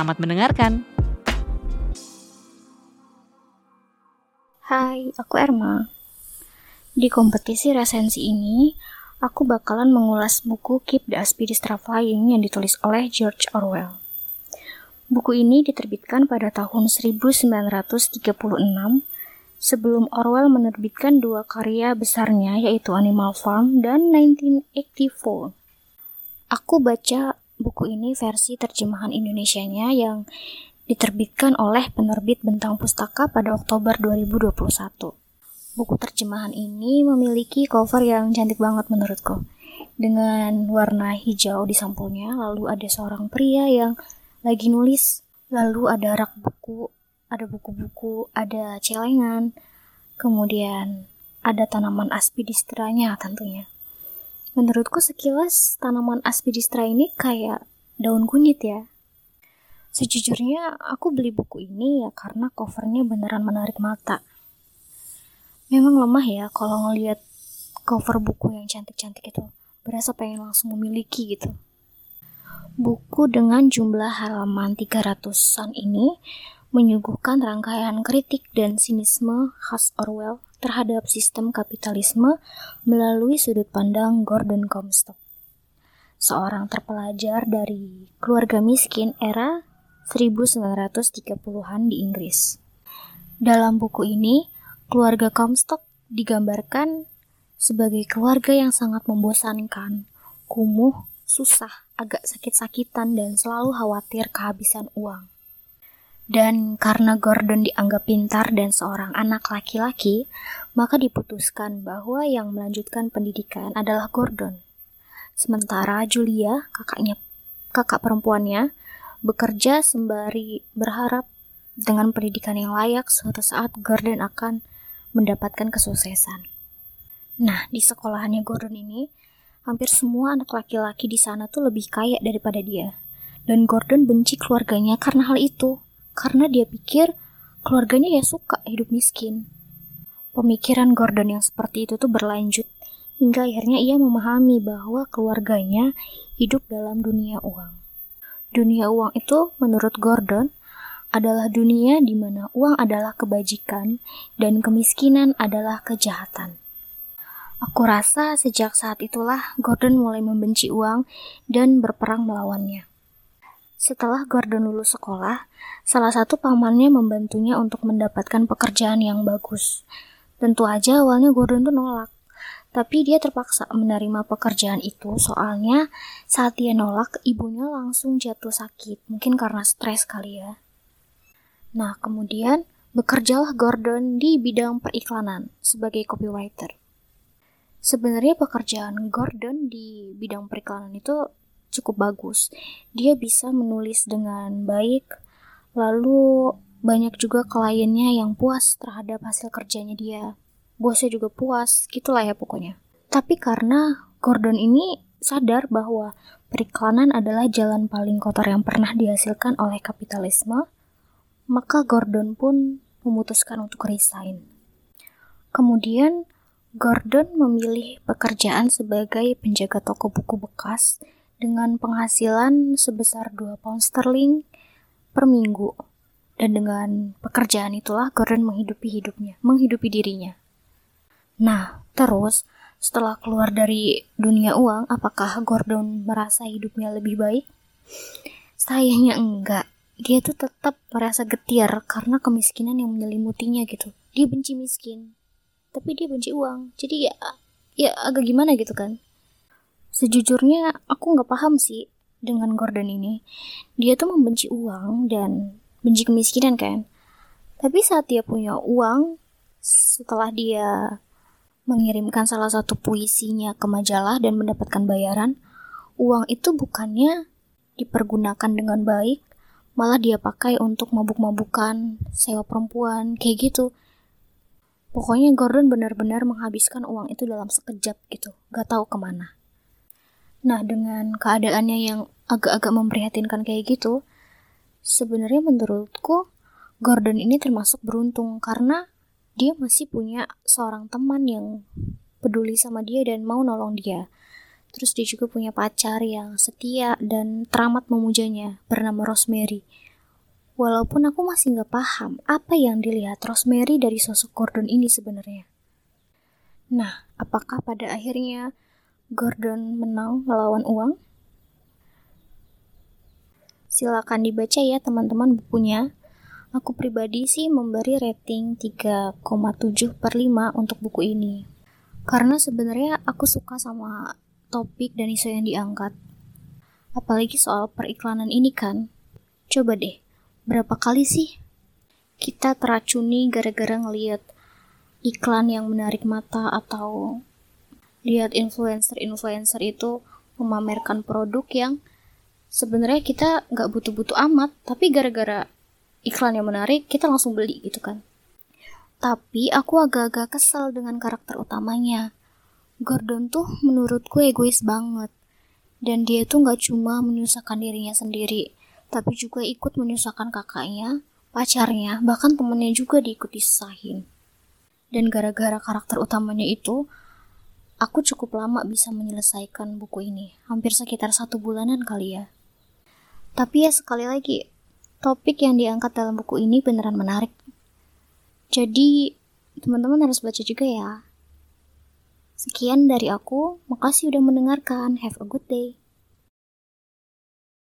Selamat mendengarkan. Hai, aku Erma. Di kompetisi resensi ini, aku bakalan mengulas buku Keep the Aspidistra Flying yang ditulis oleh George Orwell. Buku ini diterbitkan pada tahun 1936 sebelum Orwell menerbitkan dua karya besarnya yaitu Animal Farm dan 1984. Aku baca buku ini versi terjemahan Indonesianya yang diterbitkan oleh penerbit Bentang Pustaka pada Oktober 2021. Buku terjemahan ini memiliki cover yang cantik banget menurutku. Dengan warna hijau di sampulnya, lalu ada seorang pria yang lagi nulis, lalu ada rak buku, ada buku-buku, ada celengan, kemudian ada tanaman aspidistranya tentunya. Menurutku sekilas tanaman aspidistra ini kayak daun kunyit ya. Sejujurnya aku beli buku ini ya karena covernya beneran menarik mata. Memang lemah ya kalau ngelihat cover buku yang cantik-cantik itu. Berasa pengen langsung memiliki gitu. Buku dengan jumlah halaman 300-an ini menyuguhkan rangkaian kritik dan sinisme khas Orwell terhadap sistem kapitalisme melalui sudut pandang Gordon Comstock, seorang terpelajar dari keluarga miskin era 1930-an di Inggris. Dalam buku ini, keluarga Comstock digambarkan sebagai keluarga yang sangat membosankan, kumuh, susah, agak sakit-sakitan, dan selalu khawatir kehabisan uang. Dan karena Gordon dianggap pintar dan seorang anak laki-laki, maka diputuskan bahwa yang melanjutkan pendidikan adalah Gordon. Sementara Julia, kakaknya, kakak perempuannya, bekerja sembari berharap dengan pendidikan yang layak suatu saat Gordon akan mendapatkan kesuksesan. Nah, di sekolahannya Gordon ini, hampir semua anak laki-laki di sana tuh lebih kaya daripada dia. Dan Gordon benci keluarganya karena hal itu karena dia pikir keluarganya ya suka hidup miskin. Pemikiran Gordon yang seperti itu tuh berlanjut hingga akhirnya ia memahami bahwa keluarganya hidup dalam dunia uang. Dunia uang itu menurut Gordon adalah dunia di mana uang adalah kebajikan dan kemiskinan adalah kejahatan. Aku rasa sejak saat itulah Gordon mulai membenci uang dan berperang melawannya. Setelah Gordon lulus sekolah, salah satu pamannya membantunya untuk mendapatkan pekerjaan yang bagus. Tentu aja awalnya Gordon tuh nolak, tapi dia terpaksa menerima pekerjaan itu soalnya saat dia nolak, ibunya langsung jatuh sakit, mungkin karena stres kali ya. Nah, kemudian bekerjalah Gordon di bidang periklanan sebagai copywriter. Sebenarnya pekerjaan Gordon di bidang periklanan itu cukup bagus. Dia bisa menulis dengan baik, lalu banyak juga kliennya yang puas terhadap hasil kerjanya dia. Bosnya juga puas, gitulah ya pokoknya. Tapi karena Gordon ini sadar bahwa periklanan adalah jalan paling kotor yang pernah dihasilkan oleh kapitalisme, maka Gordon pun memutuskan untuk resign. Kemudian, Gordon memilih pekerjaan sebagai penjaga toko buku bekas dengan penghasilan sebesar 2 pound sterling per minggu. Dan dengan pekerjaan itulah Gordon menghidupi hidupnya, menghidupi dirinya. Nah, terus setelah keluar dari dunia uang, apakah Gordon merasa hidupnya lebih baik? Sayangnya enggak. Dia tuh tetap merasa getir karena kemiskinan yang menyelimutinya gitu. Dia benci miskin, tapi dia benci uang. Jadi ya, ya agak gimana gitu kan? Sejujurnya aku nggak paham sih dengan Gordon ini. Dia tuh membenci uang dan benci kemiskinan kan. Tapi saat dia punya uang, setelah dia mengirimkan salah satu puisinya ke majalah dan mendapatkan bayaran, uang itu bukannya dipergunakan dengan baik, malah dia pakai untuk mabuk-mabukan, sewa perempuan, kayak gitu. Pokoknya Gordon benar-benar menghabiskan uang itu dalam sekejap gitu, gak tahu ke mana. Nah, dengan keadaannya yang agak-agak memprihatinkan kayak gitu, sebenarnya menurutku Gordon ini termasuk beruntung karena dia masih punya seorang teman yang peduli sama dia dan mau nolong dia. Terus dia juga punya pacar yang setia dan teramat memujanya bernama Rosemary. Walaupun aku masih nggak paham apa yang dilihat Rosemary dari sosok Gordon ini sebenarnya. Nah, apakah pada akhirnya Gordon menang melawan uang? Silakan dibaca ya teman-teman bukunya. Aku pribadi sih memberi rating 3,7 per 5 untuk buku ini. Karena sebenarnya aku suka sama topik dan isu yang diangkat. Apalagi soal periklanan ini kan. Coba deh, berapa kali sih kita teracuni gara-gara ngeliat iklan yang menarik mata atau lihat influencer-influencer itu memamerkan produk yang sebenarnya kita nggak butuh-butuh amat, tapi gara-gara iklan yang menarik kita langsung beli gitu kan. Tapi aku agak-agak kesel dengan karakter utamanya. Gordon tuh menurutku egois banget. Dan dia tuh gak cuma menyusahkan dirinya sendiri, tapi juga ikut menyusahkan kakaknya, pacarnya, bahkan temennya juga diikut disahin. Dan gara-gara karakter utamanya itu, aku cukup lama bisa menyelesaikan buku ini. Hampir sekitar satu bulanan kali ya. Tapi ya sekali lagi, topik yang diangkat dalam buku ini beneran menarik. Jadi, teman-teman harus baca juga ya. Sekian dari aku, makasih udah mendengarkan. Have a good day.